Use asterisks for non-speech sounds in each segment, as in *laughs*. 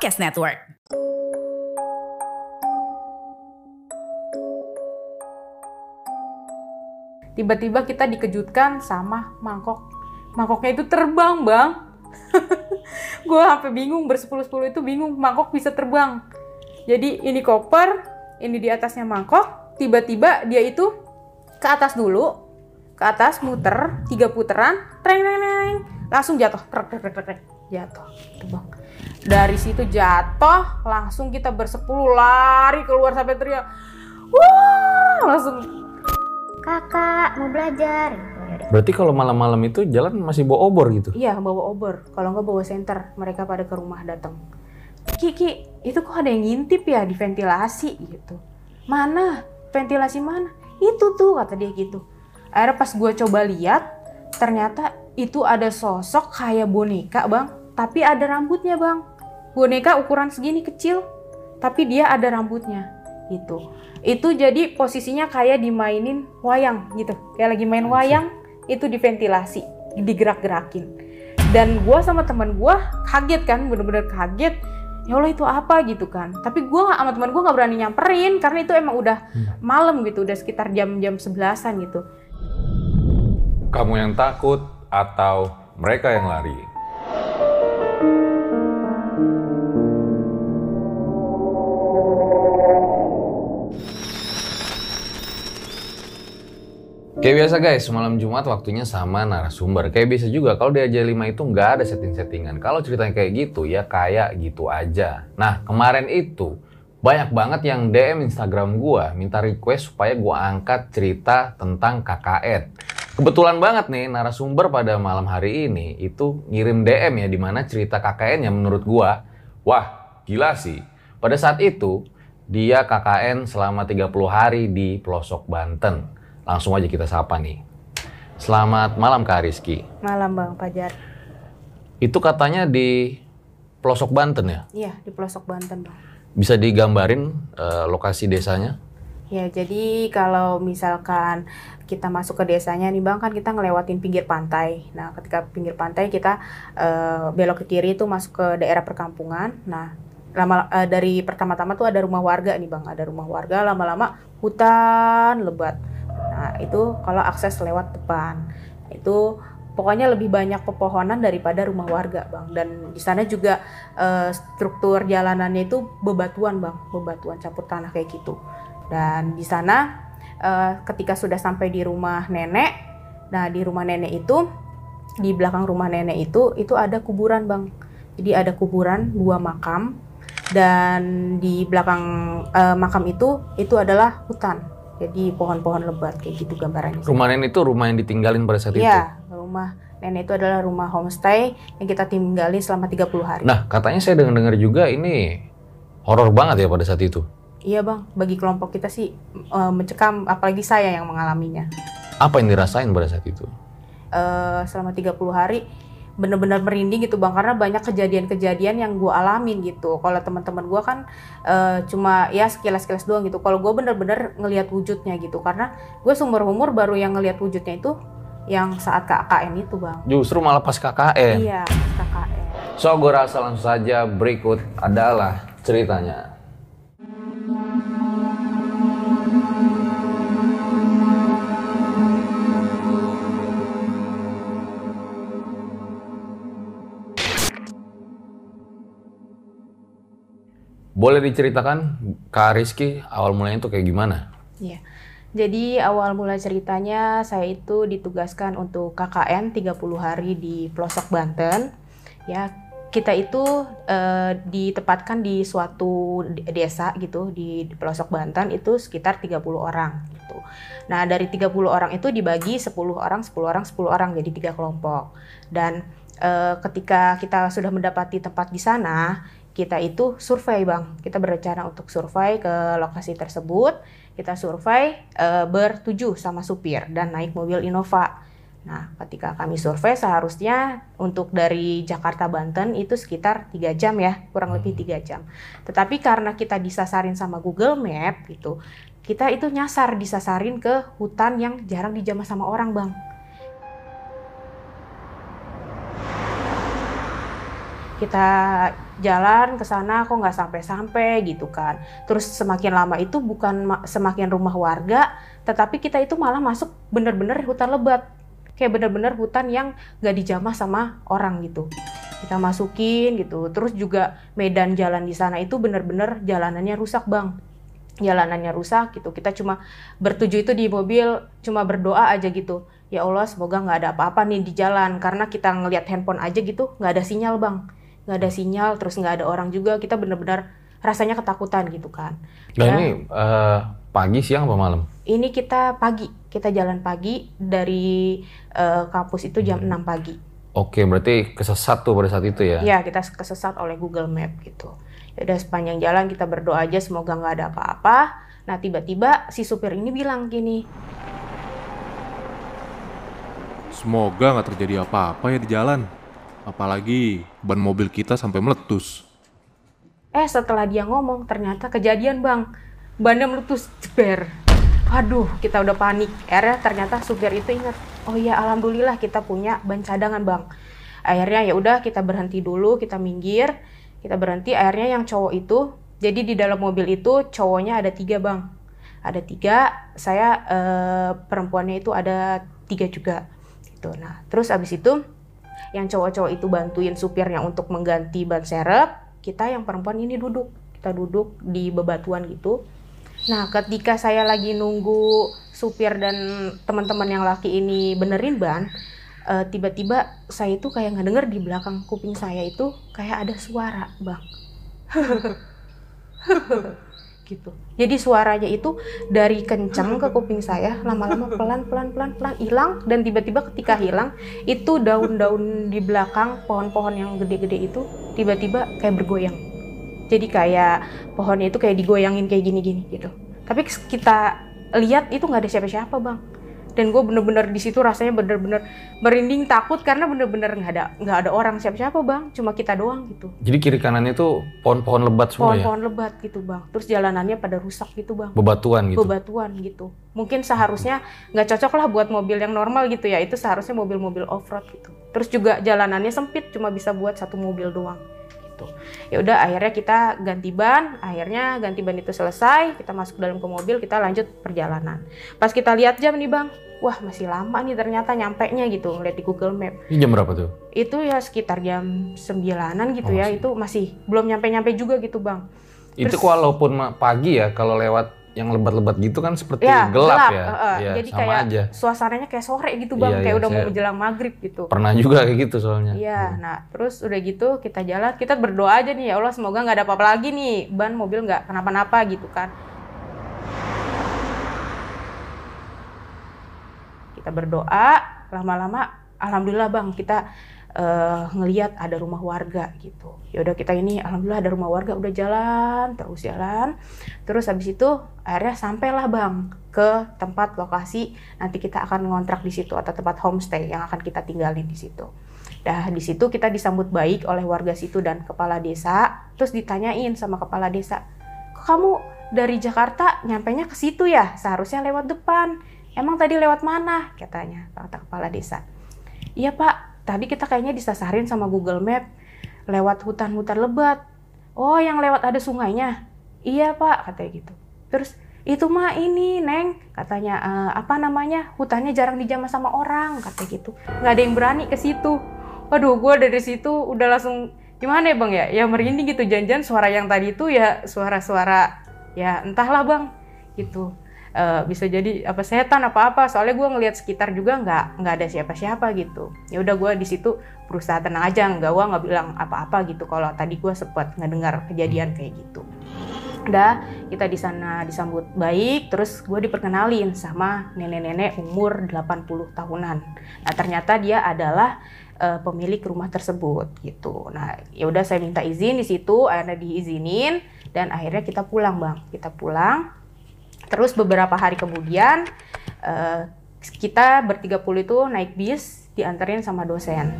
Podcast Network. Tiba-tiba kita dikejutkan sama mangkok. Mangkoknya itu terbang, Bang. *laughs* gue sampai bingung bersepuluh-sepuluh itu bingung mangkok bisa terbang. Jadi ini koper, ini di atasnya mangkok, tiba-tiba dia itu ke atas dulu, ke atas muter, tiga puteran, treng, langsung jatuh, trek trek trek trek, jatuh, terbang. Dari situ jatuh, langsung kita bersepuluh lari keluar sampai teriak, wah, langsung kakak mau belajar. Berarti kalau malam-malam itu jalan masih bawa obor gitu? Iya bawa obor, kalau nggak bawa senter, mereka pada ke rumah datang. Ki, Ki, itu kok ada yang ngintip ya di ventilasi gitu. Mana? Ventilasi mana? Itu tuh kata dia gitu. Akhirnya pas gue coba lihat, ternyata itu ada sosok kayak boneka bang, tapi ada rambutnya bang. Boneka ukuran segini kecil, tapi dia ada rambutnya. Itu, itu jadi posisinya kayak dimainin wayang gitu, kayak lagi main wayang itu di ventilasi, digerak-gerakin. Dan gue sama teman gue kaget kan, bener-bener kaget. Ya Allah itu apa gitu kan. Tapi gue sama teman gue nggak berani nyamperin karena itu emang udah malam gitu, udah sekitar jam-jam sebelasan gitu. Kamu yang takut atau mereka yang lari? Kayak biasa guys, malam Jumat waktunya sama narasumber. Kayak biasa juga, kalau di aja 5 itu nggak ada setting-settingan. Kalau ceritanya kayak gitu, ya kayak gitu aja. Nah, kemarin itu banyak banget yang DM Instagram gua minta request supaya gua angkat cerita tentang KKN. Kebetulan banget nih narasumber pada malam hari ini itu ngirim DM ya di mana cerita KKN yang menurut gua, wah gila sih. Pada saat itu dia KKN selama 30 hari di pelosok Banten. Langsung aja kita sapa nih. Selamat malam Kak Rizky. Malam Bang Fajar. Itu katanya di pelosok Banten ya? Iya, di pelosok Banten Bang. Bisa digambarin eh, lokasi desanya? Ya, jadi kalau misalkan kita masuk ke desanya nih Bang, kan kita ngelewatin pinggir pantai. Nah, ketika pinggir pantai kita eh, belok ke kiri itu masuk ke daerah perkampungan. Nah, lama eh, dari pertama-tama tuh ada rumah warga nih Bang, ada rumah warga, lama-lama hutan lebat. Itu kalau akses lewat depan. Itu pokoknya lebih banyak pepohonan daripada rumah warga, Bang. Dan di sana juga eh, struktur jalanannya itu bebatuan, Bang, bebatuan campur tanah kayak gitu. Dan di sana eh, ketika sudah sampai di rumah nenek, nah di rumah nenek itu di belakang rumah nenek itu itu ada kuburan, Bang. Jadi ada kuburan dua makam dan di belakang eh, makam itu itu adalah hutan. Jadi pohon-pohon lebat kayak gitu gambarannya. Rumah nenek itu rumah yang ditinggalin pada saat itu? Iya, rumah nenek itu adalah rumah homestay yang kita tinggali selama 30 hari. Nah, katanya saya dengar-dengar juga ini horor banget ya pada saat itu. Iya bang, bagi kelompok kita sih eh, mencekam, apalagi saya yang mengalaminya. Apa yang dirasain pada saat itu? Eh, selama 30 hari bener-bener merinding gitu bang, karena banyak kejadian-kejadian yang gue alamin gitu. Kalau teman-teman gue kan eh, cuma ya sekilas-sekilas doang gitu. Kalau gue bener-bener ngelihat wujudnya gitu, karena gue seumur umur baru yang ngelihat wujudnya itu yang saat KKN itu bang. Justru malah pas KKN. Iya, KKN. So, gue rasa langsung saja berikut adalah ceritanya. Boleh diceritakan Kak Rizky awal mulanya itu kayak gimana? Iya. Jadi awal mula ceritanya saya itu ditugaskan untuk KKN 30 hari di pelosok Banten. Ya, kita itu eh, ditempatkan di suatu de- desa gitu di, pelosok Banten itu sekitar 30 orang gitu. Nah, dari 30 orang itu dibagi 10 orang, 10 orang, 10 orang jadi tiga kelompok. Dan eh, ketika kita sudah mendapati tempat di sana, kita itu survei, Bang. Kita berencana untuk survei ke lokasi tersebut. Kita survei eh, bertujuh sama supir dan naik mobil Innova. Nah, ketika kami survei seharusnya untuk dari Jakarta Banten itu sekitar tiga jam ya, kurang lebih tiga jam. Tetapi karena kita disasarin sama Google Map gitu, kita itu nyasar disasarin ke hutan yang jarang dijamah sama orang, Bang. Kita jalan ke sana kok nggak sampai-sampai gitu kan. Terus semakin lama itu bukan ma- semakin rumah warga, tetapi kita itu malah masuk bener-bener hutan lebat. Kayak bener-bener hutan yang gak dijamah sama orang gitu. Kita masukin gitu. Terus juga medan jalan di sana itu bener-bener jalanannya rusak bang. Jalanannya rusak gitu. Kita cuma bertujuh itu di mobil cuma berdoa aja gitu. Ya Allah semoga nggak ada apa-apa nih di jalan. Karena kita ngelihat handphone aja gitu nggak ada sinyal bang nggak ada sinyal terus nggak ada orang juga kita bener-bener rasanya ketakutan gitu kan Dan Ya. ini eh, pagi, siang, apa malam? ini kita pagi, kita jalan pagi dari eh, kampus itu jam 6 pagi. Oke, berarti kesesat tuh pada saat itu ya? Ya, kita kesesat oleh Google Map gitu. Ya udah sepanjang jalan kita berdoa aja semoga nggak ada apa-apa. Nah, tiba-tiba si supir ini bilang gini, Semoga nggak terjadi apa-apa ya di jalan. Apalagi ban mobil kita sampai meletus. eh setelah dia ngomong ternyata kejadian bang, bannya meletus jeber. Aduh, kita udah panik. Akhirnya ternyata supir itu ingat, oh iya alhamdulillah kita punya ban cadangan bang. Akhirnya ya udah kita berhenti dulu, kita minggir, kita berhenti. Akhirnya yang cowok itu, jadi di dalam mobil itu cowoknya ada tiga bang, ada tiga. Saya eh, perempuannya itu ada tiga juga. Gitu. Nah, terus abis itu yang cowok-cowok itu bantuin supirnya untuk mengganti ban serep. Kita yang perempuan ini duduk, kita duduk di bebatuan gitu. Nah, ketika saya lagi nunggu supir dan teman-teman yang laki ini benerin ban, eh, tiba-tiba saya itu kayak ngedenger di belakang kuping saya itu kayak ada suara, bang. *laughs* gitu. Jadi suaranya itu dari kencang ke kuping saya, lama-lama pelan pelan pelan pelan hilang dan tiba-tiba ketika hilang itu daun-daun di belakang pohon-pohon yang gede-gede itu tiba-tiba kayak bergoyang. Jadi kayak pohonnya itu kayak digoyangin kayak gini-gini gitu. Tapi kita lihat itu nggak ada siapa-siapa bang. Dan gue bener-bener di situ rasanya bener-bener merinding takut karena bener-bener nggak ada nggak ada orang siapa-siapa bang, cuma kita doang gitu. Jadi kiri kanannya tuh pohon-pohon lebat semua ya? Pohon-pohon lebat gitu bang. Terus jalanannya pada rusak gitu bang. Bebatuan gitu? Bebatuan gitu. Mungkin seharusnya nggak cocok lah buat mobil yang normal gitu ya. Itu seharusnya mobil-mobil off-road gitu. Terus juga jalanannya sempit, cuma bisa buat satu mobil doang gitu. Ya udah akhirnya kita ganti ban, akhirnya ganti ban itu selesai, kita masuk dalam ke mobil, kita lanjut perjalanan. Pas kita lihat jam nih bang, wah masih lama nih ternyata nyampe nya gitu ngeliat di Google Map. Ini jam berapa tuh? Itu ya sekitar jam sembilanan gitu Oh, ya, masih. itu masih belum nyampe-nyampe juga gitu bang. Itu Terus- walaupun ma- pagi ya, kalau lewat yang lebat-lebat gitu kan seperti Ya, gelap, ya? eh, eh. Iya, Jadi sama kayak aja. suasananya kayak sore gitu bang, Iya, kayak iya, udah mau menjelang maghrib gitu. Pernah juga kayak gitu soalnya. Iya, nah terus udah gitu kita jalan, kita berdoa aja nih ya Allah semoga nggak ada apa-apa lagi nih, ban mobil nggak kenapa-napa gitu kan. Kita berdoa, lama-lama alhamdulillah bang kita eh, ngeliat ada rumah warga gitu. Ya udah kita ini alhamdulillah ada rumah warga udah jalan terus jalan. Terus habis itu akhirnya sampailah bang ke tempat lokasi nanti kita akan ngontrak di situ atau tempat homestay yang akan kita tinggalin di situ. Nah, di situ kita disambut baik oleh warga situ dan kepala desa. Terus ditanyain sama kepala desa, kamu dari Jakarta nyampainya ke situ ya? Seharusnya lewat depan. Emang tadi lewat mana? Katanya, kata kepala desa. Iya pak, tadi kita kayaknya disasarin sama Google Map lewat hutan-hutan lebat. Oh, yang lewat ada sungainya? Iya pak, katanya gitu. Terus itu mah ini neng katanya "Eh, apa namanya hutannya jarang dijamah sama orang katanya gitu nggak ada yang berani ke situ waduh gue dari situ udah langsung gimana ya bang ya ya merinding gitu janjian suara yang tadi itu ya suara-suara ya entahlah bang gitu Eh, bisa jadi apa setan apa apa. Soalnya gue ngelihat sekitar juga nggak nggak ada siapa-siapa gitu. Ya udah gue di situ berusaha tenang aja nggak gue nggak bilang apa-apa gitu kalau tadi gue sempat ngedengar kejadian kayak gitu. Udah kita di sana disambut baik terus gue diperkenalin sama nenek-nenek umur 80 tahunan. Nah ternyata dia adalah eh, pemilik rumah tersebut gitu. Nah ya udah saya minta izin di situ akhirnya diizinin dan akhirnya kita pulang bang. Kita pulang terus beberapa hari kemudian eh, kita bertiga puluh itu naik bis dianterin sama dosen.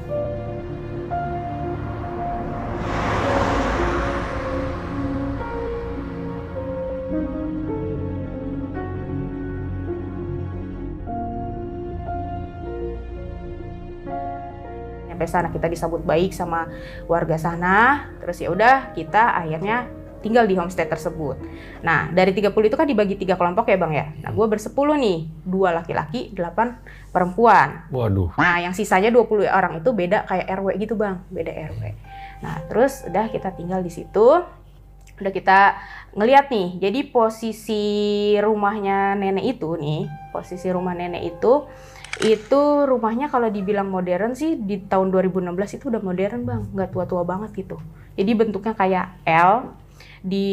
Sampai sana kita disambut baik sama warga sana. Terus ya udah kita akhirnya tinggal di homestay tersebut. Nah, dari 30 itu kan dibagi tiga kelompok ya Bang ya. Nah, gue bersepuluh nih, dua laki-laki, delapan perempuan. Waduh. Nah, yang sisanya 20 orang itu beda kayak RW gitu Bang, beda RW. Nah, terus udah kita tinggal di situ. Udah kita ngeliat nih, jadi posisi rumahnya nenek itu nih, posisi rumah nenek itu itu rumahnya kalau dibilang modern sih di tahun 2016 itu udah modern bang, nggak tua-tua banget gitu. Jadi bentuknya kayak L, di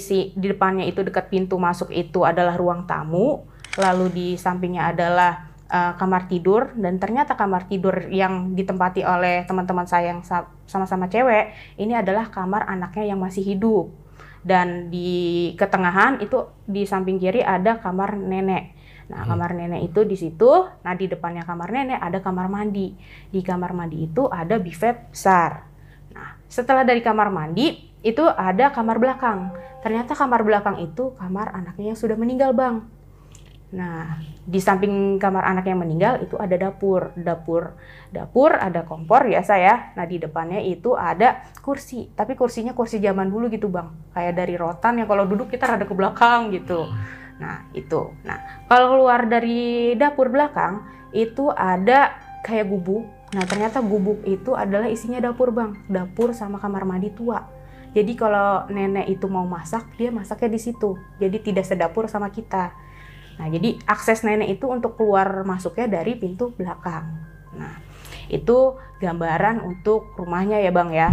si di depannya itu dekat pintu masuk itu adalah ruang tamu, lalu di sampingnya adalah uh, kamar tidur dan ternyata kamar tidur yang ditempati oleh teman-teman saya yang sa- sama-sama cewek ini adalah kamar anaknya yang masih hidup dan di ketengahan itu di samping kiri ada kamar nenek. Nah, kamar nenek itu di situ. Nah, di depannya kamar nenek ada kamar mandi. Di kamar mandi itu ada buffet besar. Nah, setelah dari kamar mandi itu ada kamar belakang. Ternyata kamar belakang itu kamar anaknya yang sudah meninggal, Bang. Nah, di samping kamar anak yang meninggal itu ada dapur, dapur, dapur ada kompor biasa ya. Nah di depannya itu ada kursi, tapi kursinya kursi zaman dulu gitu bang, kayak dari rotan yang kalau duduk kita rada ke belakang gitu. Nah itu. Nah kalau keluar dari dapur belakang itu ada kayak gubuk. Nah ternyata gubuk itu adalah isinya dapur bang, dapur sama kamar mandi tua. Jadi kalau nenek itu mau masak, dia masaknya di situ. Jadi tidak sedapur sama kita. Nah, jadi akses nenek itu untuk keluar masuknya dari pintu belakang. Nah, itu gambaran untuk rumahnya ya, Bang ya.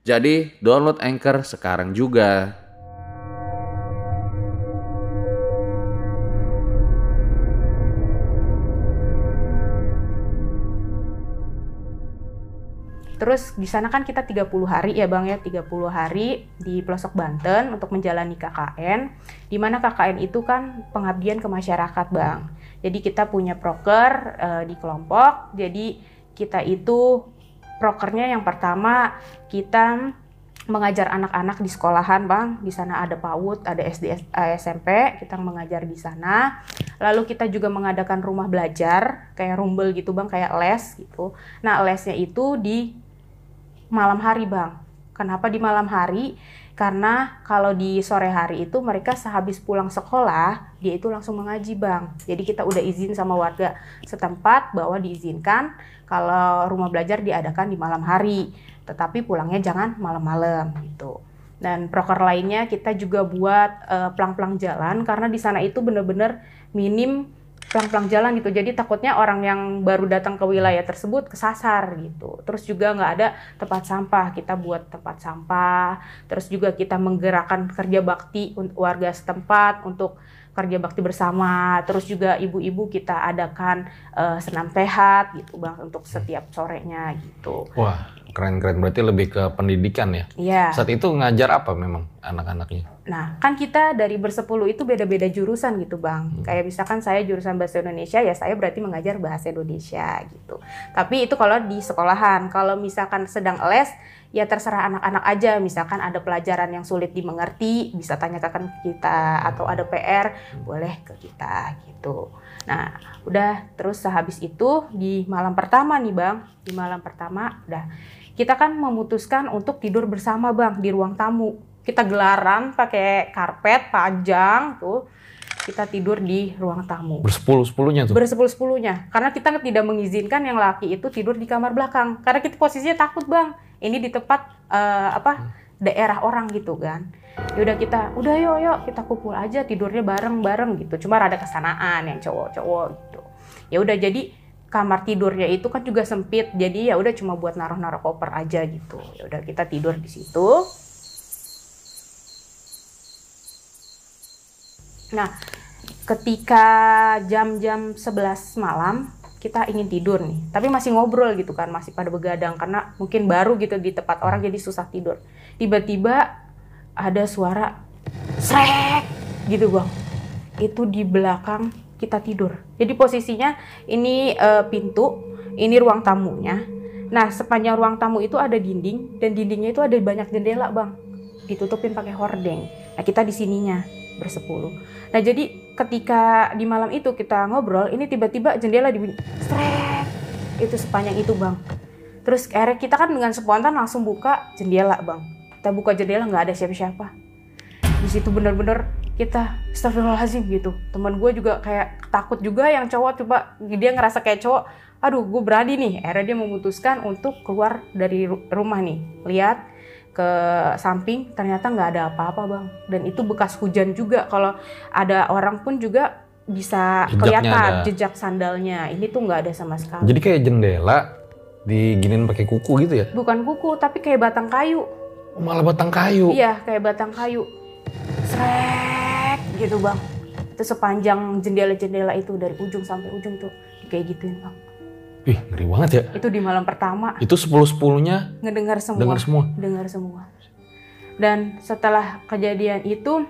Jadi download Anchor sekarang juga. Terus di sana kan kita 30 hari ya Bang ya, 30 hari di pelosok Banten untuk menjalani KKN. Di mana KKN itu kan pengabdian ke masyarakat Bang. Jadi kita punya proker eh, di kelompok. Jadi kita itu prokernya yang pertama kita mengajar anak-anak di sekolahan bang. Di sana ada PAUD ada SD eh, SMP kita mengajar di sana. Lalu kita juga mengadakan rumah belajar kayak rumbel gitu bang kayak les gitu. Nah lesnya itu di malam hari bang. Kenapa di malam hari? Karena kalau di sore hari itu mereka sehabis pulang sekolah dia itu langsung mengaji bang. Jadi kita udah izin sama warga setempat bahwa diizinkan kalau rumah belajar diadakan di malam hari tetapi pulangnya jangan malam-malam gitu. Dan proker lainnya kita juga buat uh, pelang-pelang jalan karena di sana itu benar-benar minim pelang-pelang jalan gitu. Jadi takutnya orang yang baru datang ke wilayah tersebut kesasar gitu. Terus juga nggak ada tempat sampah. Kita buat tempat sampah. Terus juga kita menggerakkan kerja bakti untuk warga setempat untuk kerja bakti bersama. Terus juga ibu-ibu kita adakan eh, senam sehat gitu bang untuk setiap sorenya gitu. Wah, keren-keren. Berarti lebih ke pendidikan ya. Iya. Saat itu ngajar apa memang anak-anaknya? Nah, kan kita dari bersepuluh itu beda-beda jurusan gitu, Bang. Kayak misalkan saya jurusan bahasa Indonesia, ya saya berarti mengajar bahasa Indonesia gitu. Tapi itu kalau di sekolahan. Kalau misalkan sedang les, ya terserah anak-anak aja. Misalkan ada pelajaran yang sulit dimengerti, bisa tanyakan ke kita. Atau ada PR, boleh ke kita gitu. Nah, udah terus sehabis itu di malam pertama nih, Bang. Di malam pertama udah kita kan memutuskan untuk tidur bersama, Bang, di ruang tamu kita gelaran pakai karpet panjang tuh kita tidur di ruang tamu Bersepuluh sepuluhnya tuh. bersepuluh sepuluhnya karena kita tidak mengizinkan yang laki itu tidur di kamar belakang karena kita posisinya takut bang ini di tempat eh, apa daerah orang gitu kan. Yaudah kita udah yuk yuk kita kumpul aja tidurnya bareng bareng gitu. Cuma ada kesanaan yang cowok-cowok gitu. Ya udah jadi kamar tidurnya itu kan juga sempit. Jadi ya udah cuma buat naruh-naruh koper aja gitu. Ya udah kita tidur di situ. Nah, ketika jam-jam 11 malam kita ingin tidur nih, tapi masih ngobrol gitu kan, masih pada begadang karena mungkin baru gitu di tempat orang jadi susah tidur. Tiba-tiba ada suara srek gitu bang, itu di belakang kita tidur. Jadi posisinya ini eh, pintu, ini ruang tamunya. Nah sepanjang ruang tamu itu ada dinding dan dindingnya itu ada banyak jendela bang, ditutupin pakai hordeng. Nah kita di sininya bersepuluh. Nah jadi ketika di malam itu kita ngobrol, ini tiba-tiba jendela dibunyi strek itu sepanjang itu bang. Terus akhirnya kita kan dengan spontan langsung buka jendela bang. Kita buka jendela nggak ada siapa-siapa. Di situ bener-bener kita astagfirullahaladzim gitu. Teman gue juga kayak takut juga yang cowok coba dia ngerasa kayak cowok. Aduh gue berani nih. Akhirnya dia memutuskan untuk keluar dari ru- rumah nih. Lihat ke samping ternyata nggak ada apa-apa bang. Dan itu bekas hujan juga. Kalau ada orang pun juga bisa Jejaknya kelihatan ada. jejak sandalnya. Ini tuh nggak ada sama sekali. Jadi kayak jendela diginin pakai kuku gitu ya? bukan kuku tapi kayak batang kayu. Malah batang kayu. iya kayak batang kayu. Srek gitu bang. Itu sepanjang jendela-jendela itu dari ujung sampai ujung tuh kayak gituin bang Ih, ngeri banget ya. itu di malam pertama Itu sepuluh sepuluhnya ngedengar semua dengar semua. dengar semua. Dan setelah kejadian itu,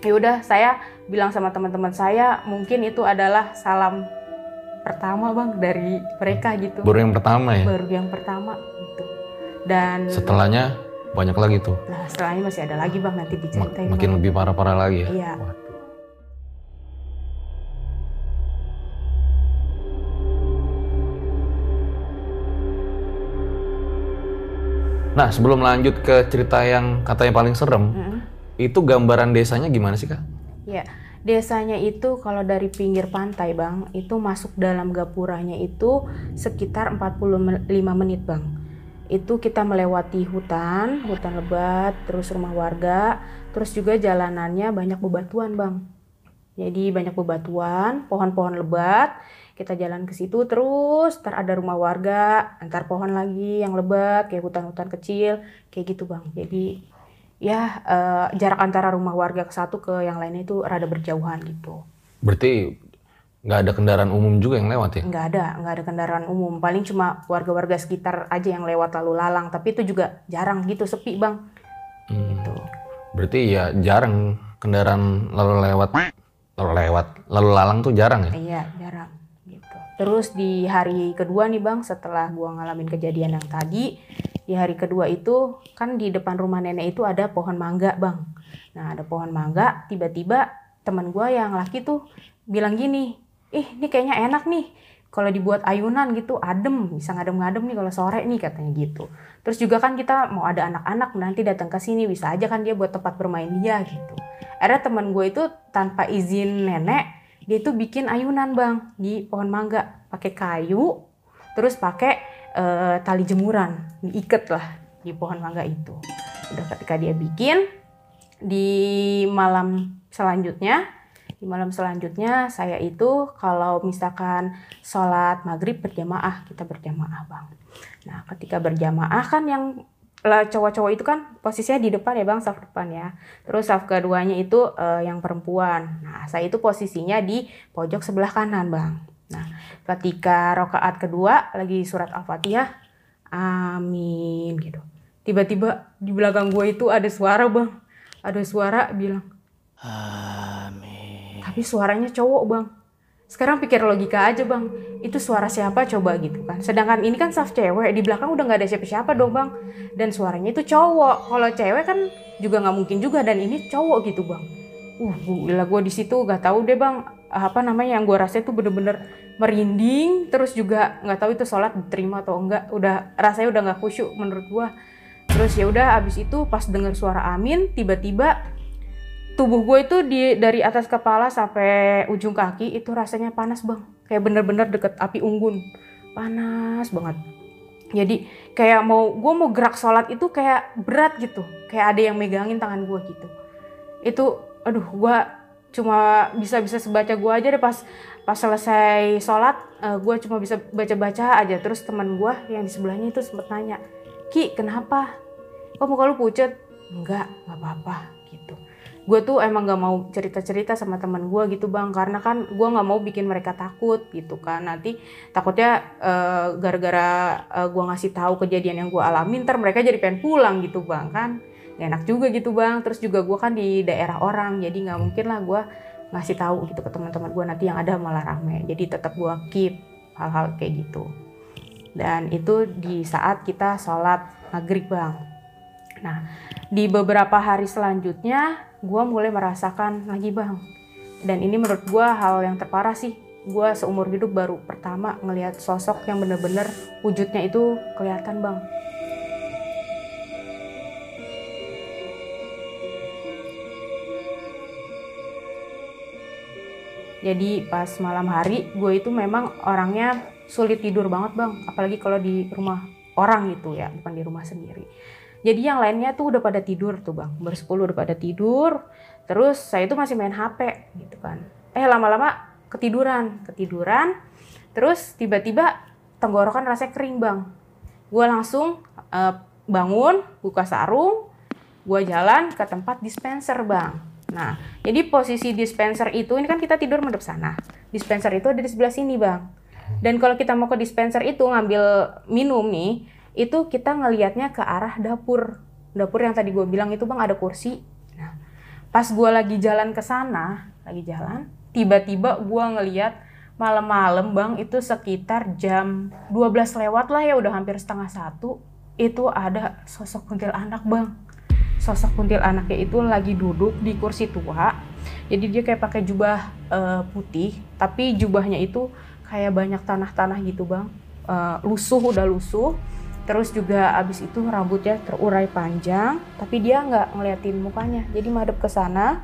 ya udah saya bilang sama teman-teman saya, mungkin itu adalah salam pertama bang dari mereka gitu. Baru yang pertama ya. Baru yang pertama gitu. Dan Setelahnya banyak lagi tuh. nah setelahnya masih ada lagi bang nanti Mak- diceritain. makin Bang. lebih parah-parah lagi ya. Iya. Waduh. Nah, sebelum lanjut ke cerita yang katanya paling serem, itu gambaran desanya gimana sih, Kak? Ya, desanya itu kalau dari pinggir pantai, Bang, itu masuk dalam gapuranya itu sekitar 45 menit, Bang. Itu kita melewati hutan, hutan lebat, terus rumah warga, terus juga jalanannya banyak bebatuan, Bang. Jadi banyak bebatuan, pohon-pohon lebat, kita jalan ke situ terus, ntar ada rumah warga, antar pohon lagi yang lebat, kayak hutan-hutan kecil, kayak gitu, Bang. Jadi ya eh, jarak antara rumah warga ke satu ke yang lainnya itu rada berjauhan gitu. Berarti nggak ada kendaraan umum juga yang lewat ya? Nggak ada, nggak ada kendaraan umum. Paling cuma warga-warga sekitar aja yang lewat lalu lalang. Tapi itu juga jarang gitu, sepi bang. Hmm. Gitu. Berarti ya jarang kendaraan lalu lewat, lalu lewat, lalu lalang tuh jarang ya? Iya, jarang. Terus di hari kedua nih bang, setelah gua ngalamin kejadian yang tadi, di hari kedua itu kan di depan rumah nenek itu ada pohon mangga bang. Nah ada pohon mangga, tiba-tiba teman gua yang laki tuh bilang gini, ih ini kayaknya enak nih. Kalau dibuat ayunan gitu adem, bisa ngadem-ngadem nih kalau sore nih katanya gitu. Terus juga kan kita mau ada anak-anak nanti datang ke sini bisa aja kan dia buat tempat bermain dia gitu. Akhirnya teman gue itu tanpa izin nenek dia itu bikin ayunan bang di pohon mangga. Pakai kayu terus pakai eh, tali jemuran. Diikat lah di pohon mangga itu. Udah ketika dia bikin di malam selanjutnya di malam selanjutnya saya itu kalau misalkan sholat maghrib berjamaah kita berjamaah bang. Nah ketika berjamaah kan yang cowok-cowok itu kan posisinya di depan ya bang, saf depan ya. Terus saf keduanya itu eh, yang perempuan. Nah saya itu posisinya di pojok sebelah kanan bang. Nah ketika rokaat kedua lagi surat al-fatihah, amin gitu. Tiba-tiba di belakang gue itu ada suara bang, ada suara bilang Amin. tapi suaranya cowok bang. Sekarang pikir logika aja bang, itu suara siapa coba gitu kan. Sedangkan ini kan saf cewek, di belakang udah nggak ada siapa-siapa dong bang. Dan suaranya itu cowok. Kalau cewek kan juga nggak mungkin juga dan ini cowok gitu bang. Uh, gila gue di situ gak tahu deh bang apa namanya yang gue rasa itu bener-bener merinding terus juga nggak tahu itu sholat diterima atau enggak udah rasanya udah nggak khusyuk menurut gue terus ya udah abis itu pas dengar suara amin tiba-tiba tubuh gue itu di dari atas kepala sampai ujung kaki itu rasanya panas bang. Kayak bener-bener deket api unggun. Panas banget. Jadi kayak mau gue mau gerak sholat itu kayak berat gitu. Kayak ada yang megangin tangan gue gitu. Itu aduh gue cuma bisa bisa sebaca gue aja deh pas pas selesai sholat eh, gue cuma bisa baca baca aja. Terus teman gue yang di sebelahnya itu sempet nanya ki kenapa? Kok muka lu pucet? Enggak nggak apa-apa gue tuh emang gak mau cerita-cerita sama teman gue gitu bang. Karena kan gue nggak mau bikin mereka takut gitu kan. Nanti takutnya eh, gara-gara eh, gue ngasih tahu kejadian yang gue alami ntar mereka jadi pengen pulang gitu bang kan. Gak enak juga gitu bang. Terus juga gue kan di daerah orang jadi nggak mungkin lah gue ngasih tahu gitu ke teman-teman gue nanti yang ada malah rame. Jadi tetap gue keep hal-hal kayak gitu. Dan itu di saat kita sholat maghrib bang. Nah di beberapa hari selanjutnya gue mulai merasakan lagi bang. Dan ini menurut gue hal yang terparah sih. Gue seumur hidup baru pertama ngelihat sosok yang bener-bener wujudnya itu kelihatan bang. Jadi pas malam hari gue itu memang orangnya sulit tidur banget bang. Apalagi kalau di rumah orang gitu ya bukan di rumah sendiri jadi yang lainnya tuh udah pada tidur tuh bang. Bersepuluh udah pada tidur. Terus saya tuh masih main HP gitu kan. Eh lama-lama ketiduran ketiduran. Terus tiba-tiba tenggorokan rasanya kering bang. Gue langsung eh, bangun buka sarung gue jalan ke tempat dispenser bang. Nah jadi posisi dispenser itu ini kan kita tidur madep sana. Dispenser itu ada di sebelah sini bang. Dan kalau kita mau ke dispenser itu ngambil minum nih itu kita ngelihatnya ke arah dapur. Dapur yang tadi gue bilang itu bang ada kursi. Nah pas gue lagi jalan ke sana lagi jalan tiba-tiba gue ngeliat malam-malam bang itu sekitar jam 12 lewat lah ya udah hampir setengah satu itu ada sosok kuntilanak bang. Sosok kuntilanaknya itu lagi duduk di kursi tua jadi dia kayak pakai jubah eh, putih tapi jubahnya itu kayak banyak tanah-tanah gitu bang. Eh, lusuh udah lusuh terus juga abis itu rambutnya terurai panjang tapi dia nggak ngeliatin mukanya. Jadi madep ke sana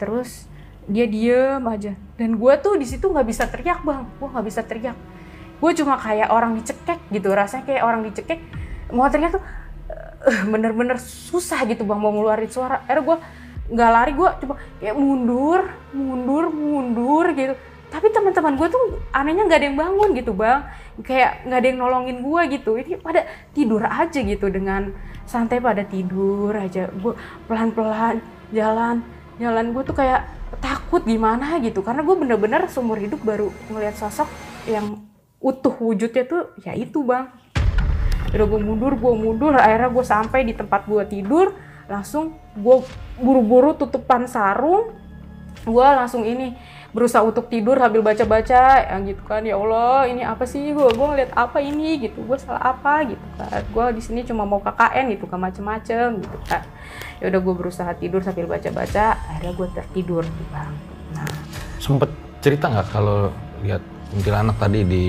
terus dia diem aja. Dan gue tuh di situ nggak bisa teriak bang. Gue nggak bisa teriak. Gue cuma kayak orang dicekek gitu rasanya kayak orang dicekek. Mau teriak tuh eh, bener-bener susah gitu bang mau ngeluarin suara. Akhirnya gue nggak lari gue coba kayak mundur mundur mundur gitu tapi teman-teman gue tuh anehnya nggak ada yang bangun gitu bang. Kayak nggak ada yang nolongin gue gitu. Ini pada tidur aja gitu dengan santai pada tidur aja. Gue pelan-pelan jalan. Jalan gue tuh kayak takut gimana gitu. Karena gue bener-bener seumur hidup baru ngeliat sosok yang utuh wujudnya tuh ya itu bang. Udah gue mundur gue mundur. Akhirnya gue sampai di tempat gue tidur. Langsung gue buru-buru tutupan sarung. Gue langsung ini berusaha untuk tidur sambil baca-baca yang gitu kan ya Allah ini apa sih? Gue gue ngeliat apa ini? Gitu gue salah apa? Gitu kan gue di sini cuma mau KKN gitu kan macem-macem gitu kan. Ya udah gue berusaha tidur sambil baca-baca akhirnya gue tertidur tuh bang nah. Sempet cerita nggak kalau lihat kuntilanak tadi di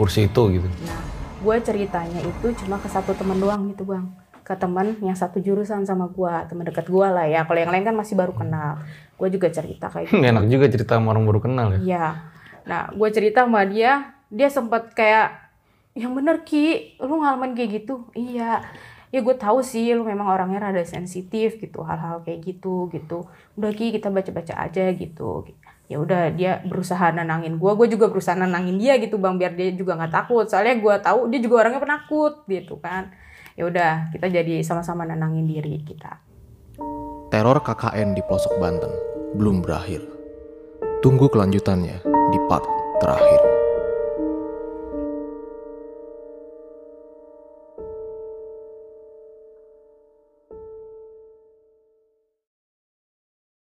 kursi itu gitu? Nah, gue ceritanya itu cuma ke satu teman doang gitu bang ke teman yang satu jurusan sama gue teman dekat gue lah ya. Kalau yang lain kan masih baru kenal. Gue juga cerita kayak gitu. enak juga cerita sama orang baru kenal ya? Iya. Nah gue cerita sama dia dia sempat kayak yang bener ki lu ngalamin kayak gitu? Iya. Ya gue tahu sih lu memang orangnya rada sensitif gitu hal-hal kayak gitu gitu. Udah ki kita baca-baca aja gitu. Ya udah dia berusaha nenangin gue gue juga berusaha nenangin dia gitu bang biar dia juga nggak takut. Soalnya gue tahu dia juga orangnya penakut gitu kan ya udah kita jadi sama-sama nenangin diri kita. Teror KKN di pelosok Banten belum berakhir. Tunggu kelanjutannya di part terakhir.